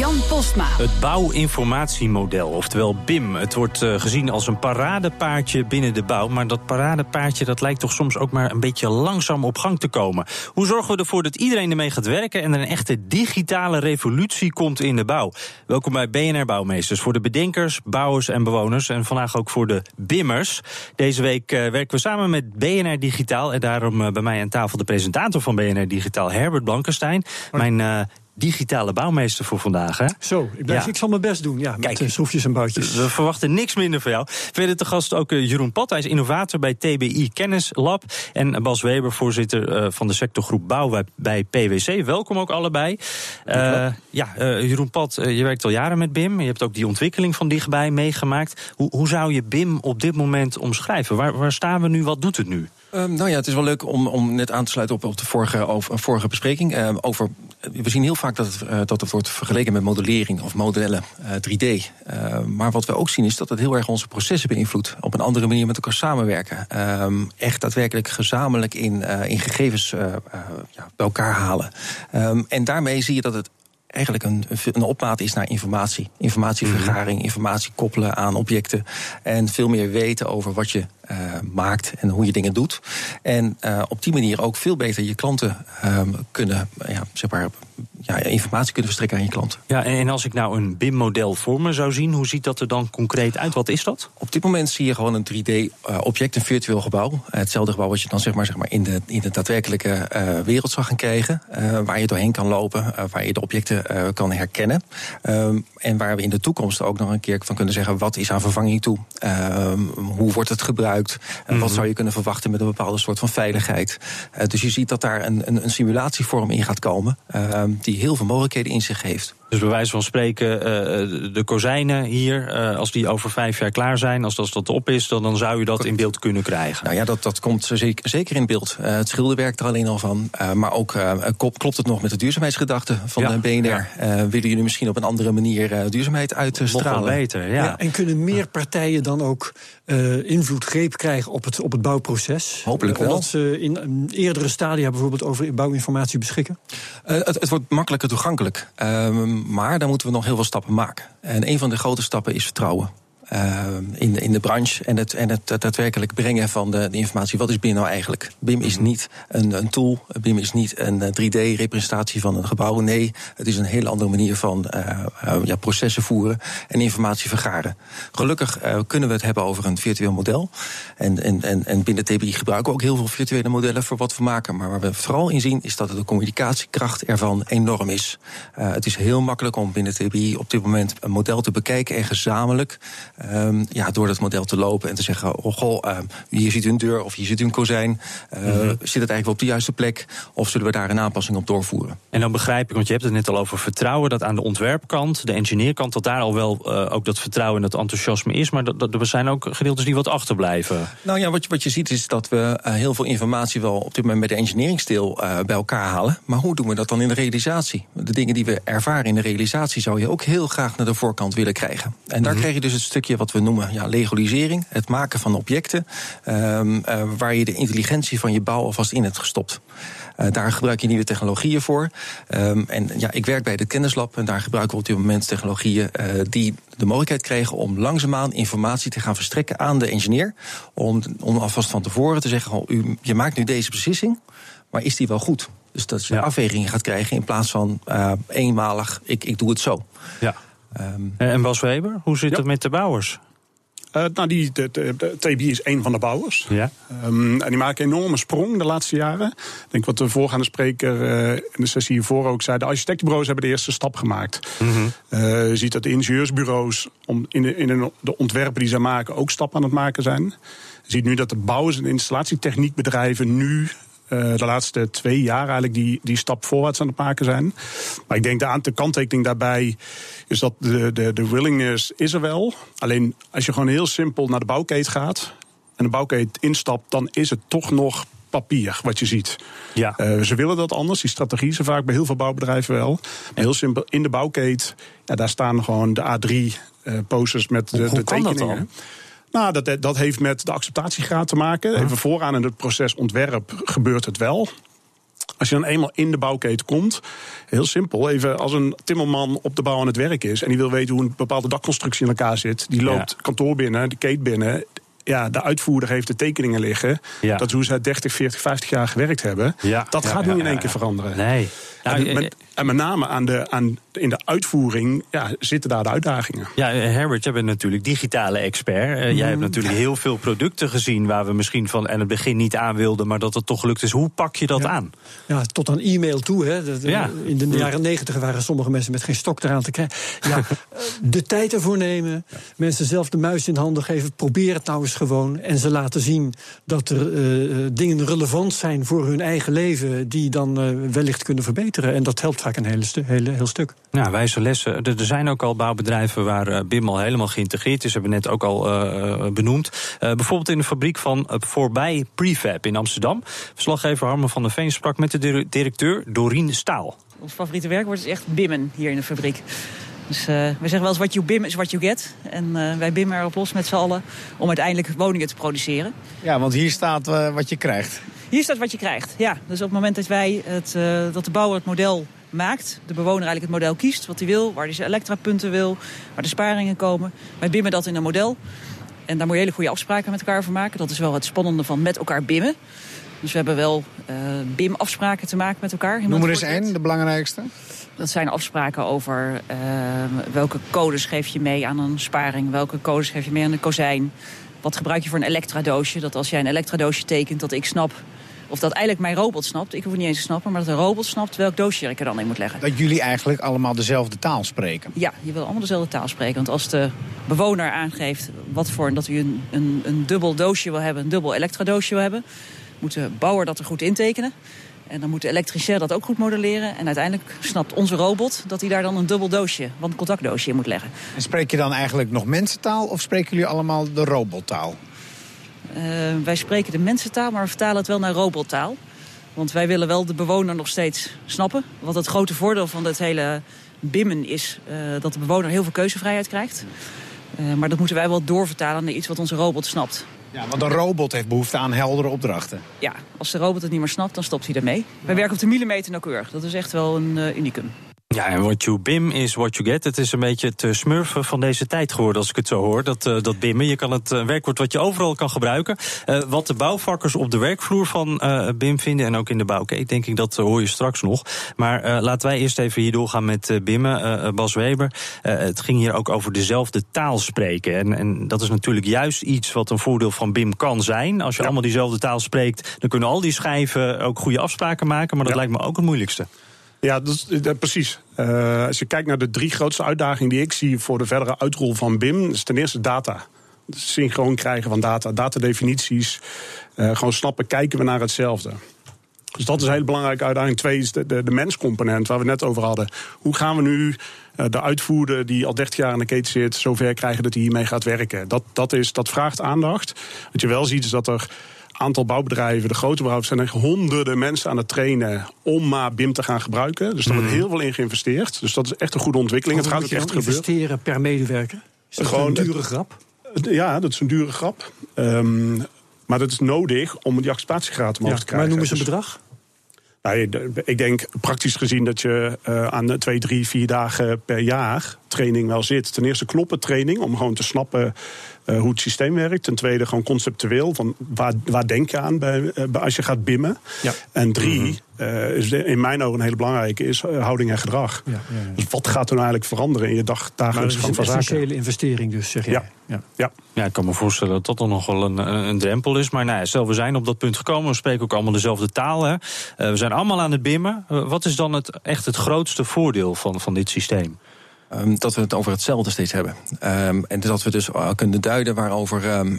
Jan Postma. Het bouwinformatiemodel, oftewel BIM. Het wordt uh, gezien als een paradepaardje binnen de bouw. Maar dat paradepaardje dat lijkt toch soms ook maar een beetje langzaam op gang te komen. Hoe zorgen we ervoor dat iedereen ermee gaat werken en er een echte digitale revolutie komt in de bouw? Welkom bij BNR Bouwmeesters. Voor de bedenkers, bouwers en bewoners. En vandaag ook voor de BIMMers. Deze week uh, werken we samen met BNR Digitaal. En daarom uh, bij mij aan tafel de presentator van BNR Digitaal, Herbert Blankenstein. Mijn digitale bouwmeester voor vandaag. Hè? Zo, ik, blijf, ja. ik zal mijn best doen. Ja, Kijk, met schroefjes en boutjes. We verwachten niks minder van jou. Verder te gast ook uh, Jeroen Pat. Hij is innovator bij TBI Kennislab. En Bas Weber, voorzitter uh, van de sectorgroep Bouw bij PwC. Welkom ook allebei. Uh, ja, Jeroen Pat, je werkt al jaren met BIM. Je hebt ook die ontwikkeling van dichtbij meegemaakt. Hoe, hoe zou je BIM op dit moment omschrijven? Waar, waar staan we nu? Wat doet het nu? Um, nou ja, het is wel leuk om, om net aan te sluiten op, op de vorige, over, vorige bespreking. Uh, over, we zien heel vaak dat het, uh, dat het wordt vergeleken met modellering of modellen, uh, 3D. maar wat we ook zien is dat het heel erg onze processen beïnvloedt. Op een andere manier met elkaar samenwerken. Um, echt daadwerkelijk gezamenlijk in, in gegevens ja, bij elkaar halen. Um, en daarmee zie je dat het eigenlijk een, een opmaat is naar informatie. Informatievergaring, informatie koppelen aan objecten. En veel meer weten over wat je maakt en hoe je dingen doet. En uh, op die manier ook veel beter je klanten um, kunnen, ja, zeg maar, ja, informatie kunnen verstrekken aan je klanten. Ja, en als ik nou een BIM-model voor me zou zien, hoe ziet dat er dan concreet uit? Wat is dat? Op dit moment zie je gewoon een 3D-object, een virtueel gebouw. Hetzelfde gebouw wat je dan zeg maar, zeg maar in, de, in de daadwerkelijke wereld zou gaan krijgen. waar je doorheen kan lopen, waar je de objecten kan herkennen. Um, en waar we in de toekomst ook nog een keer van kunnen zeggen: wat is aan vervanging toe? Um, hoe wordt het gebruikt? En wat zou je kunnen verwachten met een bepaalde soort van veiligheid? Uh, dus je ziet dat daar een, een, een simulatievorm in gaat komen, uh, die heel veel mogelijkheden in zich heeft. Dus bij wijze van spreken, uh, de kozijnen hier, uh, als die over vijf jaar klaar zijn, als dat, dat op is, dan, dan zou je dat in beeld kunnen krijgen. Nou ja, dat, dat komt zeker, zeker in beeld. Uh, het schilderwerk er alleen al van. maar ook klopt het nog met de duurzaamheidsgedachte van ja, de BNR? Ja. willen jullie misschien op een andere manier duurzaamheid uitstralen? Nog wel beter, ja. ja. En kunnen meer partijen dan ook invloed, greep krijgen op het, op het bouwproces? Hopelijk wel. Omdat ze in eerdere stadia bijvoorbeeld over bouwinformatie beschikken? Het, het, wordt makkelijker toegankelijk. Ehm, maar daar moeten we nog heel veel stappen maken. En een van de grote stappen is vertrouwen. Uh, in, de, in de branche en het, en het daadwerkelijk brengen van de, de informatie. Wat is BIM nou eigenlijk? BIM is niet een, een tool, BIM is niet een 3D-representatie van een gebouw. Nee, het is een hele andere manier van uh, uh, ja, processen voeren en informatie vergaren. Gelukkig kunnen we het hebben over een virtueel model. En, en, en, en binnen TBI gebruiken we ook heel veel virtuele modellen voor wat we maken. Maar waar we vooral in zien is dat de communicatiekracht ervan enorm is. het is heel makkelijk om binnen TBI op dit moment een model te bekijken en gezamenlijk um, ja, door dat model te lopen en te zeggen: oh goh, uh, hier ziet u een deur of hier ziet u een kozijn. Uh, mm -hmm. Zit het eigenlijk wel op de juiste plek? Of zullen we daar een aanpassing op doorvoeren? En dan begrijp ik, want je hebt het net al over vertrouwen, dat aan de ontwerpkant, de engineerkant, dat daar al wel uh, ook dat vertrouwen en dat enthousiasme is. Maar dat, dat, er zijn ook gedeeltes die wat achterblijven. Nou ja, wat je, wat je ziet is dat we heel veel informatie wel op dit moment met de engineeringsteel bij elkaar halen. Maar hoe doen we dat dan in de realisatie? De dingen die we ervaren in de realisatie zou je ook heel graag naar de voorkant willen krijgen. En daar mm -hmm. krijg je dus het stukje wat we noemen ja, legalisering. Het maken van objecten um, uh, waar je de intelligentie van je bouw alvast in hebt gestopt. Uh, daar gebruik je nieuwe technologieën voor. Um, en ja, ik werk bij de kennislab en daar gebruiken we op dit moment technologieën uh, die de mogelijkheid kregen om langzaamaan informatie te gaan verstrekken aan de engineer. Om, om alvast van tevoren te zeggen: oh, u, je maakt nu deze beslissing, maar is die wel goed? Dus dat je ja. afwegingen gaat krijgen in plaats van eenmalig, ik, ik doe het zo. Ja. Um, en Bas Weber, hoe zit ja. het met de bouwers? Uh, nou, die, de, de, de, TB is een van de bouwers. Ja. Um, en die maken een enorme sprong de laatste jaren. Ik denk wat de voorgaande spreker uh, in de sessie hiervoor ook zei. De architectenbureaus hebben de eerste stap gemaakt. Mm -hmm. uh, je ziet dat de ingenieursbureaus om in, de, in de ontwerpen die ze maken ook stappen aan het maken zijn. Je ziet nu dat de bouwers- en installatietechniekbedrijven nu uh, de laatste twee jaar eigenlijk die, die stap voorwaarts aan het maken zijn. Maar ik denk de, de kanttekening daarbij is dat de, de, de willingness is er wel. Alleen als je gewoon heel simpel naar de bouwkeet gaat en de bouwkeet instapt, dan is het toch nog papier wat je ziet. Ja. Uh, ze willen dat anders. Die strategie is er vaak bij heel veel bouwbedrijven wel. Maar heel simpel, in de bouwkeet, ja, daar staan gewoon de A3 uh, posters met de, hoe, hoe de tekeningen. Kan dat dan? Nou, dat, dat heeft met de acceptatiegraad te maken. Even vooraan in het proces ontwerp gebeurt het wel. Als je dan eenmaal in de bouwketen komt, heel simpel, even als een timmerman op de bouw aan het werk is en die wil weten hoe een bepaalde dakconstructie in elkaar zit, die loopt Ja. kantoor binnen, de keet binnen. Ja, de uitvoerder heeft de tekeningen liggen. Ja. Dat is hoe ze 30, 40, 50 jaar gewerkt hebben. Ja. Dat gaat niet in één keer veranderen. Nee. Nou, en, met, en met name aan de, aan, in de uitvoering ja, zitten daar de uitdagingen. Ja, eh, Herbert, jij bent natuurlijk digitale expert. Uh, jij hebt natuurlijk heel veel producten gezien waar we misschien van aan het begin niet aan wilden, maar dat het toch gelukt is. Hoe pak je dat Ja. aan? Ja, tot aan e-mail toe. Hè. Dat- Ja. In de jaren negentig waren sommige mensen met geen stok eraan te krijgen. Ja, eh, de tijd ervoor nemen, mensen zelf de muis in handen geven. Probeer het nou eens gewoon. En ze laten zien dat er eh, eh, dingen relevant zijn voor hun eigen leven... die dan eh, wellicht kunnen verbeteren. En dat helpt vaak een hele hele, heel stuk. Nou, wijze lessen. Er zijn ook al bouwbedrijven waar eh, BIM al helemaal geïntegreerd is. Hebben we net ook al eh, eh, benoemd. Eh, bijvoorbeeld in de fabriek van Voorbij Prefab in Amsterdam. Verslaggever Harmen van der Veen sprak met de dir- directeur Dorien Staal. Ons favoriete werkwoord is echt bimmen hier in de fabriek. Dus eh we zeggen wel eens what you bim is what you get. En eh, wij bimmen erop los met z'n allen om uiteindelijk woningen te produceren. Ja, want hier staat wat je krijgt. Hier staat wat je krijgt. Ja, dus op het moment dat, wij het, eh, dat de bouwer het model maakt, de bewoner eigenlijk het model kiest, wat hij wil, waar hij zijn elektrapunten wil, waar de sparingen komen. Wij bimmen dat in een model. En daar moet je hele goede afspraken met elkaar over maken. Dat is wel het spannende van met elkaar bimmen. Dus we hebben wel eh BIM-afspraken te maken met elkaar. Noem er eens één, de belangrijkste. Dat zijn afspraken over eh, welke codes geef je mee aan een sparing, welke codes geef je mee aan een kozijn. Wat gebruik je voor een elektradoosje? Dat als jij een elektradoosje tekent, dat ik snap, of dat eigenlijk mijn robot snapt, ik hoef het niet eens te snappen, maar dat een robot snapt welk doosje ik er dan in moet leggen. Dat jullie eigenlijk allemaal dezelfde taal spreken. Ja, je wil allemaal dezelfde taal spreken. Want als de bewoner aangeeft wat voor dat u een, een, een dubbel doosje wil hebben, een dubbel elektradoosje wil hebben, moet de bouwer dat er goed intekenen. En dan moet de elektricien dat ook goed modelleren. En uiteindelijk snapt onze robot dat hij daar dan een dubbel doosje, want een contactdoosje in moet leggen. En spreek je dan eigenlijk nog mensentaal of spreken jullie allemaal de robottaal? Eh, wij spreken de mensentaal, maar we vertalen het wel naar robottaal. Want wij willen wel de bewoner nog steeds snappen. Want het grote voordeel van het hele bimmen is eh, dat de bewoner heel veel keuzevrijheid krijgt. Eh, maar dat moeten wij wel doorvertalen naar iets wat onze robot snapt. Ja, want een robot heeft behoefte aan heldere opdrachten. Ja, als de robot het niet meer snapt, dan stopt hij ermee. Wij werken op de millimeter nauwkeurig. Dat is echt wel een unicum. Ja, en what you bim is what you get. Het is een beetje het smurfen van deze tijd geworden, als ik het zo hoor. Dat, eh, dat bimmen. Je kan het eh, werkwoord wat je overal kan gebruiken. Eh, wat de bouwvakkers op de werkvloer van BIM vinden en ook in de bouwkeet, denk ik, dat hoor je straks nog. Maar laten wij eerst even hier doorgaan met bimmen. Bas Weber, het ging hier ook over dezelfde taal spreken. En, en dat is natuurlijk juist iets wat een voordeel van BIM kan zijn. Als je allemaal diezelfde taal spreekt, dan kunnen al die schijven ook goede afspraken maken. Maar dat Ja. lijkt me ook het moeilijkste. Ja, dat dat- precies. Eh, als je kijkt naar de drie grootste uitdagingen die ik zie voor de verdere uitrol van BIM, is ten eerste data. Synchroon krijgen van data, datadefinities. eh gewoon snappen, kijken we naar hetzelfde. Dus dat is een hele belangrijke uitdaging. Twee is de, de, menscomponent waar we net over hadden. Hoe gaan we nu eh, de uitvoerder die al 30 jaar in de keten zit, zover krijgen dat hij hiermee gaat werken? Dat, dat, is, dat vraagt aandacht. Wat je wel ziet is dat er aantal bouwbedrijven, de grote bedrijven, zijn er honderden mensen aan het trainen om maar BIM te gaan gebruiken. Dus daar wordt heel veel in geïnvesteerd. Dus dat is echt een goede ontwikkeling. Het gaat ook echt gebeuren. investeren per medewerker? Is dat Gewoon- een dure grap? Ja, dat is een dure grap. Ehm, maar dat is nodig om die acceptatiegraad omhoog te krijgen. maar noem eens een Dus- bedrag. Nou, ik denk praktisch gezien dat je eh, aan de twee, drie, vier dagen per jaar training wel zit. Ten eerste knoppentraining, om gewoon te snappen uh, hoe het systeem werkt. Ten tweede gewoon conceptueel, van waar, waar denk je aan bij, uh, als je gaat bimmen. Ja. En drie, mm -hmm. uh, is in mijn ogen een hele belangrijke, is houding en gedrag. Ja, ja, ja. Dus wat gaat er nou eigenlijk veranderen in je dag, dagelijks gang van zaken? een essentiële investering dus, zeg je. Ja. Ja. Ja. ja, ik kan me voorstellen dat dat dan nog wel een, een drempel is. Maar nou ja, stel, we zijn op dat punt gekomen. We spreken ook allemaal dezelfde taal. Hè. we zijn allemaal aan het bimmen. wat is dan het, echt het grootste voordeel van, van dit systeem? Um, dat we het over hetzelfde steeds hebben. Um, en dat we dus kunnen duiden waarover, um,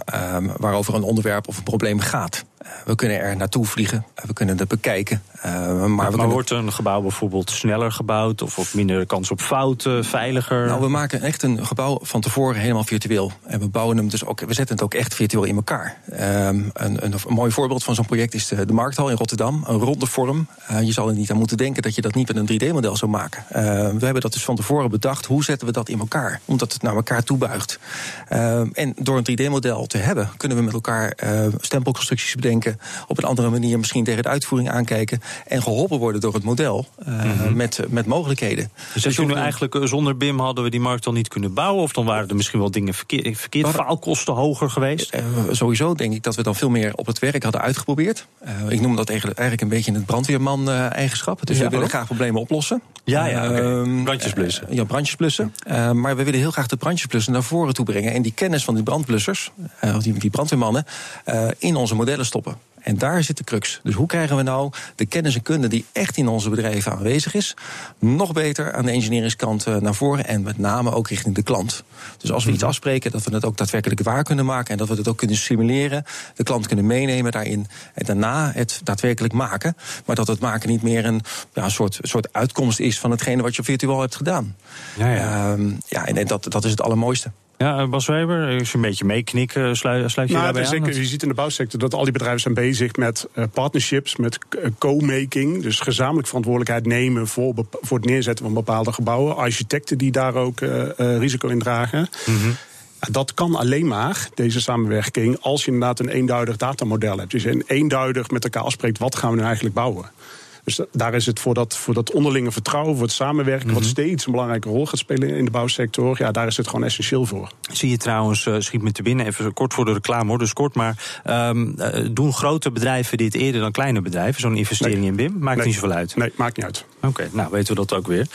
waarover een onderwerp of een probleem gaat. Uh, we kunnen er naartoe vliegen, uh, we kunnen het bekijken. Uh, maar maar, kunnen... wordt een gebouw bijvoorbeeld sneller gebouwd of, of minder kans op fouten, veiliger? Nou, we maken echt een gebouw van tevoren helemaal virtueel. En we bouwen hem dus ook, we zetten het ook echt virtueel in elkaar. Een, een, een, mooi voorbeeld van zo'n project is de, de Markthal in Rotterdam. Een ronde vorm. Uh, je zal er niet aan moeten denken dat je dat niet met een 3D-model zou maken. Uh, we hebben dat dus van tevoren bedacht. Hoe zetten we dat in elkaar? Omdat het naar elkaar toebuigt. Uh, en door een 3D-model te hebben, kunnen we met elkaar stempelconstructies bedenken. Op een andere manier misschien tegen de uitvoering aankijken. En geholpen worden door het model mm -hmm. met, met mogelijkheden. Dus, dus je nu eigenlijk zonder BIM hadden we die markt dan niet kunnen bouwen? Of dan waren er misschien wel dingen verkeerd? verkeerd faalkosten hoger geweest? sowieso denk ik dat we dan veel meer op het werk hadden uitgeprobeerd. ik noem dat eigenlijk een beetje het brandweerman-eigenschap. Dus ja, we willen graag problemen oplossen. Ja, ja, okay. brandjes blussen. Ja, brandjes blussen. Maar we willen heel graag de brandjes blussen naar voren toe brengen. En die kennis van die brandblussers, die, die brandweermannen, in onze modellen stoppen. En daar zit de crux. Dus hoe krijgen we nou de kennis en kunde die echt in onze bedrijven aanwezig is, nog beter aan de engineeringskant naar voren en met name ook richting de klant. Dus als we iets afspreken, dat we het ook daadwerkelijk waar kunnen maken en dat we het ook kunnen simuleren, de klant kunnen meenemen daarin en daarna het daadwerkelijk maken. Maar dat het maken niet meer een ja, soort, soort uitkomst is van hetgene wat je virtueel hebt gedaan. Ja, ja. Um, ja en dat, dat is het allermooiste. Ja, Bas Weber, als je een beetje meeknikken, sluit, sluit je nou, daarbij zeker, aan? Je ziet in de bouwsector dat al die bedrijven zijn bezig met partnerships, met co-making. Dus gezamenlijk verantwoordelijkheid nemen voor, voor het neerzetten van bepaalde gebouwen. Architecten die daar ook uh, risico in dragen. Mhm. Dat kan alleen maar, deze samenwerking, als je inderdaad een eenduidig datamodel hebt. Dus je eenduidig met elkaar afspreekt, wat gaan we nu eigenlijk bouwen? Dus daar is het voor dat, voor dat onderlinge vertrouwen, voor het samenwerken, mm -hmm. wat steeds een belangrijke rol gaat spelen in de bouwsector. Ja, daar is het gewoon essentieel voor. Zie je trouwens, uh, schiet me te binnen, even kort voor de reclame hoor, dus kort, maar um, uh, doen grote bedrijven dit eerder dan kleine bedrijven, zo'n investering nee. in BIM? Maakt nee. niet zoveel uit. Nee, maakt niet uit. Oké, okay, nou weten we dat ook weer.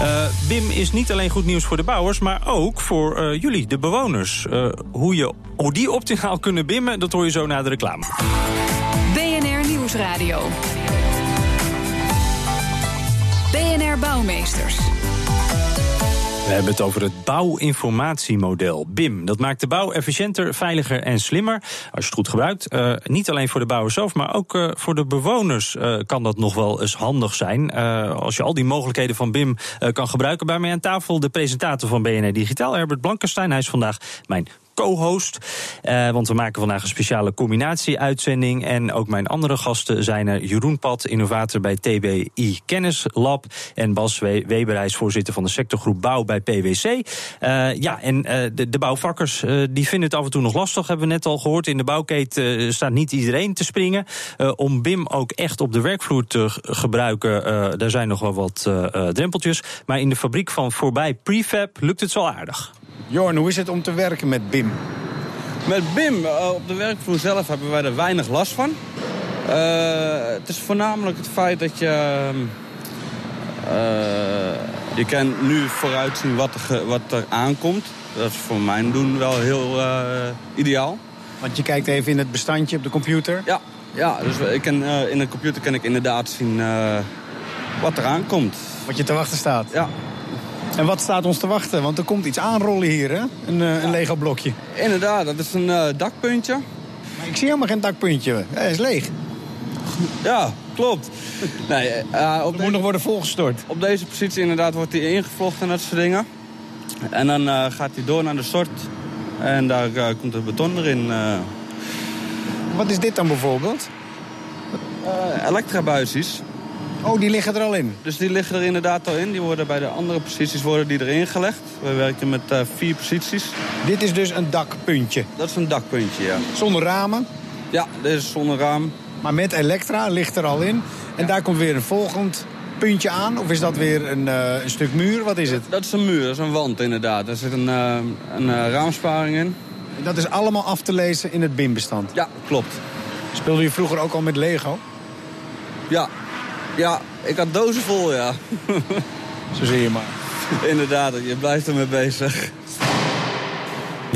Uh, BIM is niet alleen goed nieuws voor de bouwers, maar ook voor jullie, de bewoners. hoe, je, hoe die optimaal kunnen bimmen, dat hoor je zo na de reclame. BNR Nieuwsradio. Bouwmeesters. We hebben het over het bouwinformatiemodel, BIM. Dat maakt de bouw efficiënter, veiliger en slimmer. Als je het goed gebruikt. Uh, niet alleen voor de bouwers zelf, maar ook uh, voor de bewoners uh, kan dat nog wel eens handig zijn. als je al die mogelijkheden van BIM kan gebruiken. Bij mij aan tafel de presentator van BNR Digitaal, Herbert Blankenstein. Hij is vandaag mijn co-host. Uh, want we maken vandaag een speciale combinatie-uitzending. En ook mijn andere gasten zijn er Jeroen Pat, innovator bij TBI Kennislab. En Bas Weber, voorzitter van de sectorgroep Bouw bij PwC. Uh, ja, en uh, de, de, bouwvakkers die vinden het af en toe nog lastig, hebben we net al gehoord. In de bouwketen staat niet iedereen te springen. om BIM ook echt op de werkvloer te gebruiken, daar zijn nog wel wat drempeltjes. Maar in de fabriek van voorbij Prefab lukt het zo aardig. Jorn, hoe is het om te werken met BIM? Met BIM uh, op de werkvloer zelf hebben wij er weinig last van. Uh, het is voornamelijk het feit dat je... Uh, je kan nu vooruitzien wat er, wat er aankomt. Dat is voor mijn doen wel heel ideaal. Want je kijkt even in het bestandje op de computer? Ja, ja dus ik kan, in de computer kan ik inderdaad zien wat er aankomt. Wat je te wachten staat? Ja. En wat staat ons te wachten? Want er komt iets aanrollen hier, hè? Een, uh, een Lego blokje. Inderdaad, dat is een uh, dakpuntje. Maar ik zie helemaal geen dakpuntje. Hij is leeg. Ja, klopt. Nee, uh, op moet nog worden volgestort. Op deze positie inderdaad wordt hij ingevlochten en dat soort dingen. En dan gaat hij door naar de sort. En daar komt het beton erin. Wat is dit dan bijvoorbeeld? elektrabuisjes. Oh, die liggen er al in? Dus die liggen er inderdaad al in. Die worden bij de andere posities worden die erin gelegd. We werken met uh, vier posities. Dit is dus een dakpuntje? Dat is een dakpuntje, ja. Zonder ramen? Ja, dit is zonder raam. Maar met elektra ligt er al in. En ja. daar komt weer een volgend puntje aan? Of is dat weer een, eh, een stuk muur? Wat is het? Dat is een muur, dat is een wand inderdaad. Daar zit een, uh, een uh, raamsparing in. Dat is allemaal af te lezen in het BIM-bestand? Ja, klopt. Speelde je vroeger ook al met Lego? Ja, ja ik had dozen vol, ja. Zo zie je maar. Inderdaad, je blijft ermee bezig.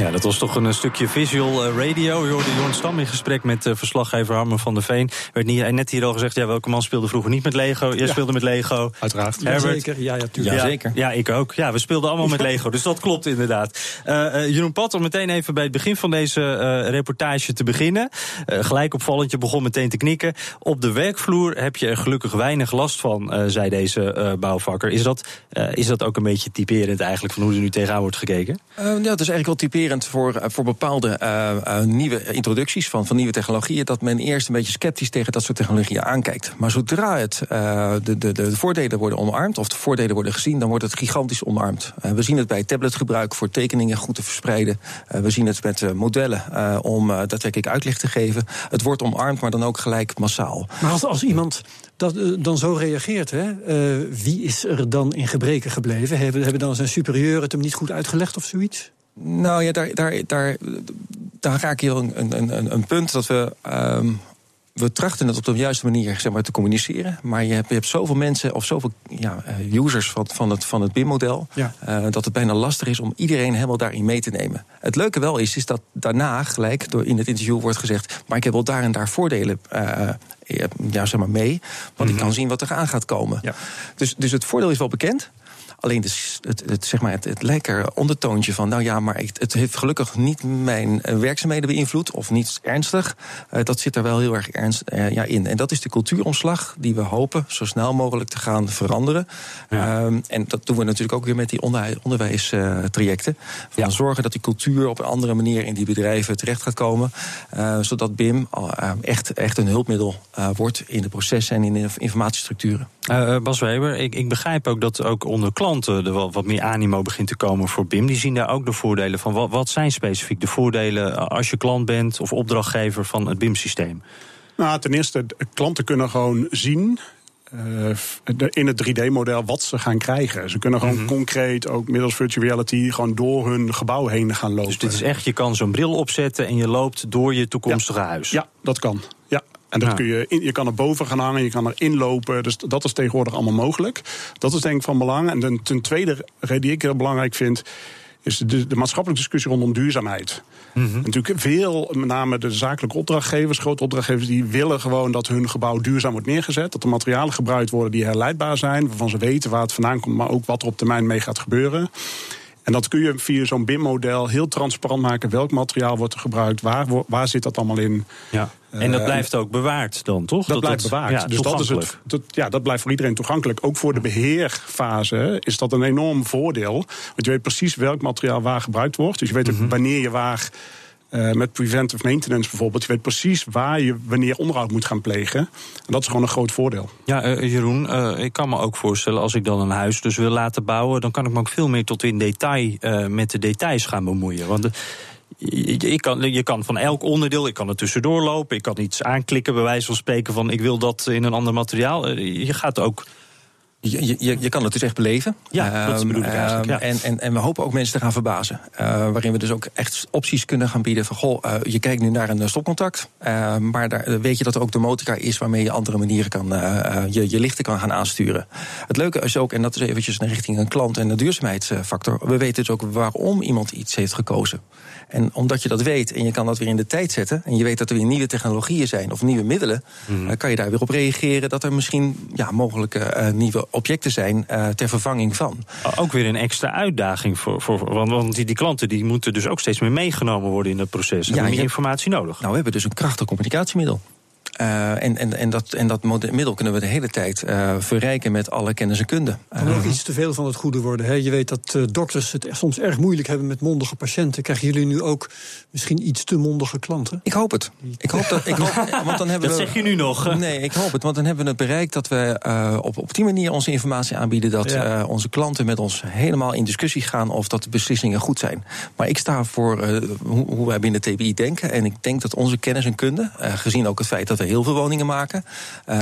Ja, dat was toch een stukje visual eh, radio. Je hoorde Jorn Stam in gesprek met uh, verslaggever Harmen van der Veen. Werd niet, net hier al gezegd, ja, welke man speelde vroeger niet met Lego? Jij ja. speelde met Lego. Uiteraard. Ja, zeker. Ja, ja, tuurlijk. Ja, zeker. Ja, ik ook. Ja, we speelden allemaal met Lego, dus dat klopt inderdaad. Uh, Jeroen Pat, om meteen even bij het begin van deze reportage te beginnen. gelijk opvallend, je begon meteen te knikken. Op de werkvloer heb je er gelukkig weinig last van, zei deze bouwvakker. Is dat, is dat ook een beetje typerend eigenlijk van hoe er nu tegenaan wordt gekeken? ja, dat is eigenlijk wel typerend voor, voor bepaalde uh, uh, nieuwe introducties van, van nieuwe technologieën. Dat men eerst een beetje sceptisch tegen dat soort technologieën aankijkt. Maar zodra het, de, de, de voordelen worden omarmd, of de voordelen worden gezien, dan wordt het gigantisch omarmd. we zien het bij tabletgebruik voor tekeningen goed te verspreiden. we zien het met modellen om daadwerkelijk uitleg te geven. Het wordt omarmd, maar dan ook gelijk massaal. Maar als, als iemand dat dan zo reageert, hè, wie is er dan in gebreken gebleven? Hebben, hebben dan zijn superieuren het hem niet goed uitgelegd of zoiets? Nou ja, daar, daar, daar, daar raak je een, een, een, een punt dat we. Um, we trachten het op de juiste manier zeg maar, te communiceren. Maar je hebt, je hebt zoveel mensen of zoveel ja, users van, van het, van het BIM-model. Ja. Uh, dat het bijna lastig is om iedereen helemaal daarin mee te nemen. Het leuke wel is, is dat daarna gelijk door in het interview wordt gezegd. Maar ik heb wel daar en daar voordelen. Uh, ja, zeg maar mee. Want mm -hmm. ik kan zien wat er aan gaat komen. Ja. Dus, dus het voordeel is wel bekend. Alleen het, het, het, zeg maar het, het lekker ondertoontje van, nou ja, maar het, het heeft gelukkig niet mijn werkzaamheden beïnvloed of niet ernstig. Uh, dat zit er wel heel erg ernst uh, ja, in. En dat is de cultuuromslag die we hopen zo snel mogelijk te gaan veranderen. Ja. Um, en dat doen we natuurlijk ook weer met die onder, onderwijstrajecten. Van ja. zorgen dat die cultuur op een andere manier in die bedrijven terecht gaat komen. Uh, zodat BIM echt, echt een hulpmiddel wordt in de processen en in de informatiestructuren. Bas Weber, ik, ik begrijp ook dat ook onder klanten er wel wat meer animo begint te komen voor BIM. Die zien daar ook de voordelen van. Wat, wat zijn specifiek de voordelen als je klant bent of opdrachtgever van het BIM-systeem? Nou, ten eerste, klanten kunnen gewoon zien uh, in het 3D-model wat ze gaan krijgen. Ze kunnen gewoon mm -hmm. concreet, ook middels virtual reality, gewoon door hun gebouw heen gaan lopen. Dus dit is echt, je kan zo'n bril opzetten en je loopt door je toekomstige ja. huis. Ja, dat kan. Ja. En dat ja. kun je, in, je kan er boven gaan hangen, je kan er inlopen. Dus dat is tegenwoordig allemaal mogelijk. Dat is denk ik van belang. En ten, ten tweede reden die ik heel belangrijk vind, is de, de maatschappelijke discussie rondom duurzaamheid. Mm -hmm. Natuurlijk veel, met name de zakelijke opdrachtgevers, grote opdrachtgevers, die willen gewoon dat hun gebouw duurzaam wordt neergezet. Dat er materialen gebruikt worden die herleidbaar zijn, waarvan ze weten waar het vandaan komt, maar ook wat er op termijn mee gaat gebeuren. En dat kun je via zo'n BIM-model heel transparant maken. Welk materiaal wordt er gebruikt? Waar, waar zit dat allemaal in? Ja. En dat blijft ook bewaard dan, toch? Dat, dat blijft dat, bewaard. Ja, dus dat, is het, dat, ja, dat blijft voor iedereen toegankelijk. Ook voor de beheerfase is dat een enorm voordeel. Want je weet precies welk materiaal waar gebruikt wordt. Dus je weet ook mm -hmm. wanneer je waar uh, met preventive maintenance bijvoorbeeld. Je weet precies waar je wanneer onderhoud moet gaan plegen. En dat is gewoon een groot voordeel. Ja, uh, Jeroen, uh, ik kan me ook voorstellen als ik dan een huis dus wil laten bouwen, dan kan ik me ook veel meer tot in detail met de details gaan bemoeien. Want je, je, kan, je kan van elk onderdeel, ik kan er tussendoor lopen, ik kan iets aanklikken, bij wijze van spreken van ik wil dat in een ander materiaal. Je gaat ook je, je, je, kan het dus echt beleven. Ja, dat bedoel ik eigenlijk. Ja. En, en, en we hopen ook mensen te gaan verbazen. Uh, waarin we dus ook echt opties kunnen gaan bieden. Van goh, uh, je kijkt nu naar een stopcontact. Uh, maar daar weet je dat er ook de motorkar is waarmee je andere manieren kan, je, je lichten kan gaan aansturen. Het leuke is ook, en dat is eventjes naar richting een klant en de duurzaamheidsfactor. We weten dus ook waarom iemand iets heeft gekozen. En omdat je dat weet en je kan dat weer in de tijd zetten. En je weet dat er weer nieuwe technologieën zijn of nieuwe middelen. Mm. kan je daar weer op reageren dat er misschien ja, mogelijke nieuwe objecten zijn uh, ter vervanging van. Ook weer een extra uitdaging voor. voor want, want die, die, klanten die moeten dus ook steeds meer meegenomen worden in het proces. Hebben ja, meer informatie nodig. Nou, we hebben dus een krachtig communicatiemiddel. Uh, en, en, en, dat, en dat middel kunnen we de hele tijd uh, verrijken met alle kennis en kunde. Kan ook iets te veel van het goede worden. Hè? Je weet dat uh, dokters het soms erg moeilijk hebben met mondige patiënten. Krijgen jullie nu ook misschien iets te mondige klanten? Ik hoop het. Ik hoop dat. Ik hoop, want dan hebben dat we, zeg je nu nog. Nee, ik hoop het. Want dan hebben we het bereikt dat we op, op die manier onze informatie aanbieden. Dat ja. onze klanten met ons helemaal in discussie gaan of dat de beslissingen goed zijn. Maar ik sta voor hoe, hoe, wij binnen TBI denken. En ik denk dat onze kennis en kunde, gezien ook het feit dat wij heel veel woningen maken. Uh,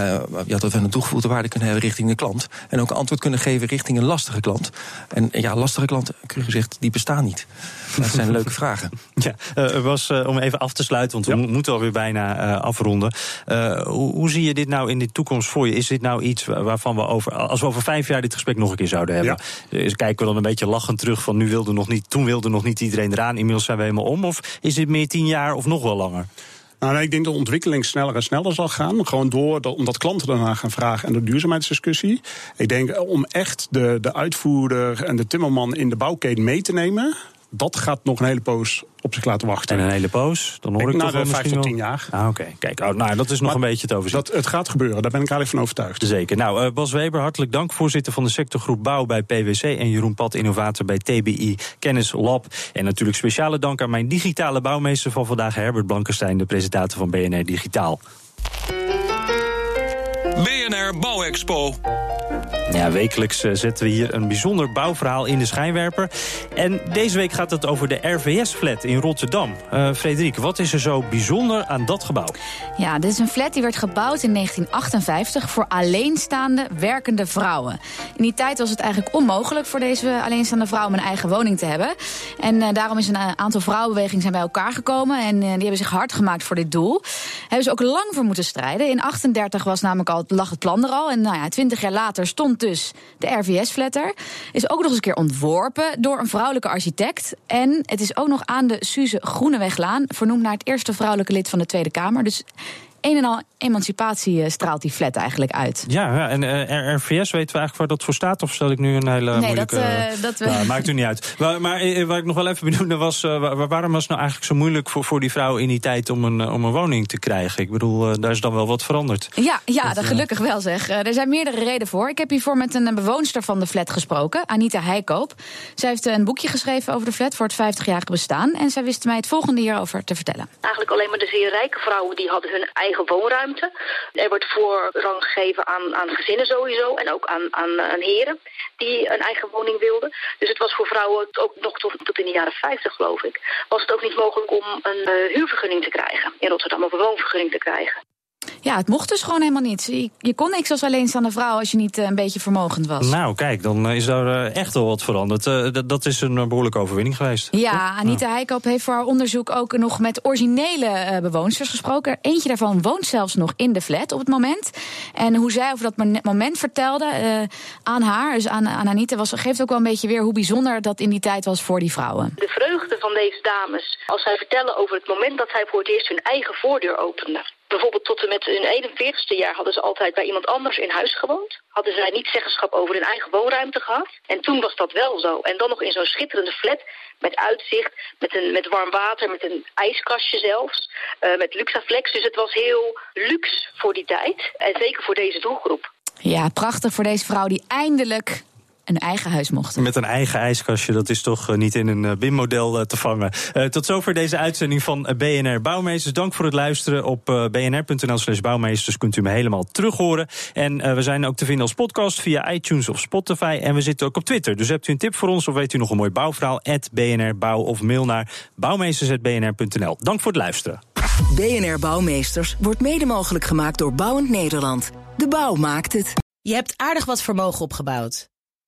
je had even een toegevoegde waarde kunnen hebben richting de klant. En ook een antwoord kunnen geven richting een lastige klant. En ja, lastige klanten, kun gezegd, die bestaan niet. Dat zijn leuke vragen. Ja, uh, was uh, om even af te sluiten, want we moeten alweer bijna afronden. Hoe, hoe, zie je dit nou in de toekomst voor je? Is dit nou iets waarvan we over, als we over vijf jaar dit gesprek nog een keer zouden hebben, ja. dus kijken we dan een beetje lachend terug van nu wilde nog niet, toen wilde nog niet iedereen eraan, inmiddels zijn we helemaal om? Of is dit meer tien jaar of nog wel langer? Nou, ik denk dat de ontwikkeling sneller en sneller zal gaan. Gewoon door, omdat klanten daarna gaan vragen en de duurzaamheidsdiscussie. Ik denk om echt de, de uitvoerder en de timmerman in de bouwketen mee te nemen dat gaat nog een hele poos op zich laten wachten. En een hele poos? Dan hoor ik, ik toch wel vijf tot tien jaar. Ah, oké. Kijk, oh, nou, dat is nog een beetje het overzicht. Dat, het gaat gebeuren, daar ben ik eigenlijk van overtuigd. Zeker. Nou, uh, Bas Weber, hartelijk dank. Voorzitter van de sectorgroep Bouw bij PwC... en Jeroen Pat, innovator bij TBI Kennis Lab. En natuurlijk speciale dank aan mijn digitale bouwmeester van vandaag... Herbert Blankenstein, de presentator van BNR Digitaal. BNR Bouwexpo. Ja, wekelijks eh, zetten we hier een bijzonder bouwverhaal in de schijnwerper. En deze week gaat het over de RVS-flat in Rotterdam. Uh, Frederik, wat is er zo bijzonder aan dat gebouw? Ja, dit is een flat die werd gebouwd in 1958 voor alleenstaande werkende vrouwen. In die tijd was het eigenlijk onmogelijk voor deze alleenstaande vrouwen een eigen woning te hebben. En uh, daarom is een aantal vrouwenbewegingen bij elkaar gekomen en die hebben zich hard gemaakt voor dit doel. Hebben ze ook lang voor moeten strijden. In 38 was namelijk al, lag het plan er al en nou ja, 20 jaar later stond dus de RVS-flatter. Is ook nog eens een keer ontworpen door een vrouwelijke architect. En het is ook nog aan de Suze Groeneweglaan, vernoemd naar het eerste vrouwelijke lid van de Tweede Kamer. Dus een en al emancipatie eh, straalt die flat eigenlijk uit. Ja, ja en uh, RVS weten we eigenlijk waar dat voor staat? Of stel ik nu een hele nee, moeilijke... Dat, uh, dat nou, maakt u niet uit. Maar, maar waar ik nog wel even benoemde was... waarom was het nou eigenlijk zo moeilijk voor, voor die vrouw in die tijd... om een, om een woning te krijgen? Ik bedoel, daar is dan wel wat veranderd. Ja, ja dat, gelukkig wel zeg. er zijn meerdere redenen voor. Ik heb hiervoor met een bewoonster van de flat gesproken, Anita Heikoop. Zij heeft een boekje geschreven over de flat voor het 50-jarige bestaan. En zij wist mij het volgende hierover te vertellen. Eigenlijk alleen maar de zeer rijke vrouwen... die hadden hun eigen woonruimte er wordt voorrang gegeven aan, aan gezinnen sowieso en ook aan, aan, aan heren die een eigen woning wilden. Dus het was voor vrouwen ook nog tot, in de jaren 50 geloof ik, was het ook niet mogelijk om een uh, huurvergunning te krijgen in Rotterdam of een woonvergunning te krijgen. Ja, het mocht dus gewoon helemaal niet. Je, kon niks als alleenstaande vrouw als je niet eh, een beetje vermogend was. Nou, kijk, dan is daar eh, echt wel wat veranderd. Uh, dat is een behoorlijke overwinning geweest. Ja, Anita ja. Heikoop heeft voor haar onderzoek ook nog met originele bewoonsters gesproken. Eentje daarvan woont zelfs nog in de flat op het moment. En hoe zij over dat moment vertelde aan haar, dus aan, aan Anita, was, geeft ook wel een beetje weer hoe bijzonder dat in die tijd was voor die vrouwen. De vreugde van deze dames, als zij vertellen over het moment dat zij voor het eerst hun eigen voordeur openden bijvoorbeeld tot en met hun 41ste jaar hadden ze altijd bij iemand anders in huis gewoond. Hadden zij niet zeggenschap over hun eigen woonruimte gehad. En toen was dat wel zo. En dan nog in zo'n schitterende flat met uitzicht, met, een, met warm water, met een ijskastje zelfs, uh, met Luxaflex. Dus het was heel luxe voor die tijd. En zeker voor deze doelgroep. Ja, prachtig voor deze vrouw die eindelijk een eigen huis mochten. Met een eigen ijskastje, dat is toch eh, niet in een eh, BIM-model eh, te vangen. tot zover deze uitzending van BNR Bouwmeesters. Dank voor het luisteren. Op bnr.nl slash bouwmeesters kunt u me helemaal terug horen. En we zijn ook te vinden als podcast via iTunes of Spotify. En we zitten ook op Twitter. Dus hebt u een tip voor ons of weet u nog een mooi bouwverhaal? BNR Bouw of mail naar bouwmeesters.bnr.nl. Dank voor het luisteren. BNR Bouwmeesters wordt mede mogelijk gemaakt door Bouwend Nederland. De bouw maakt het. Je hebt aardig wat vermogen opgebouwd.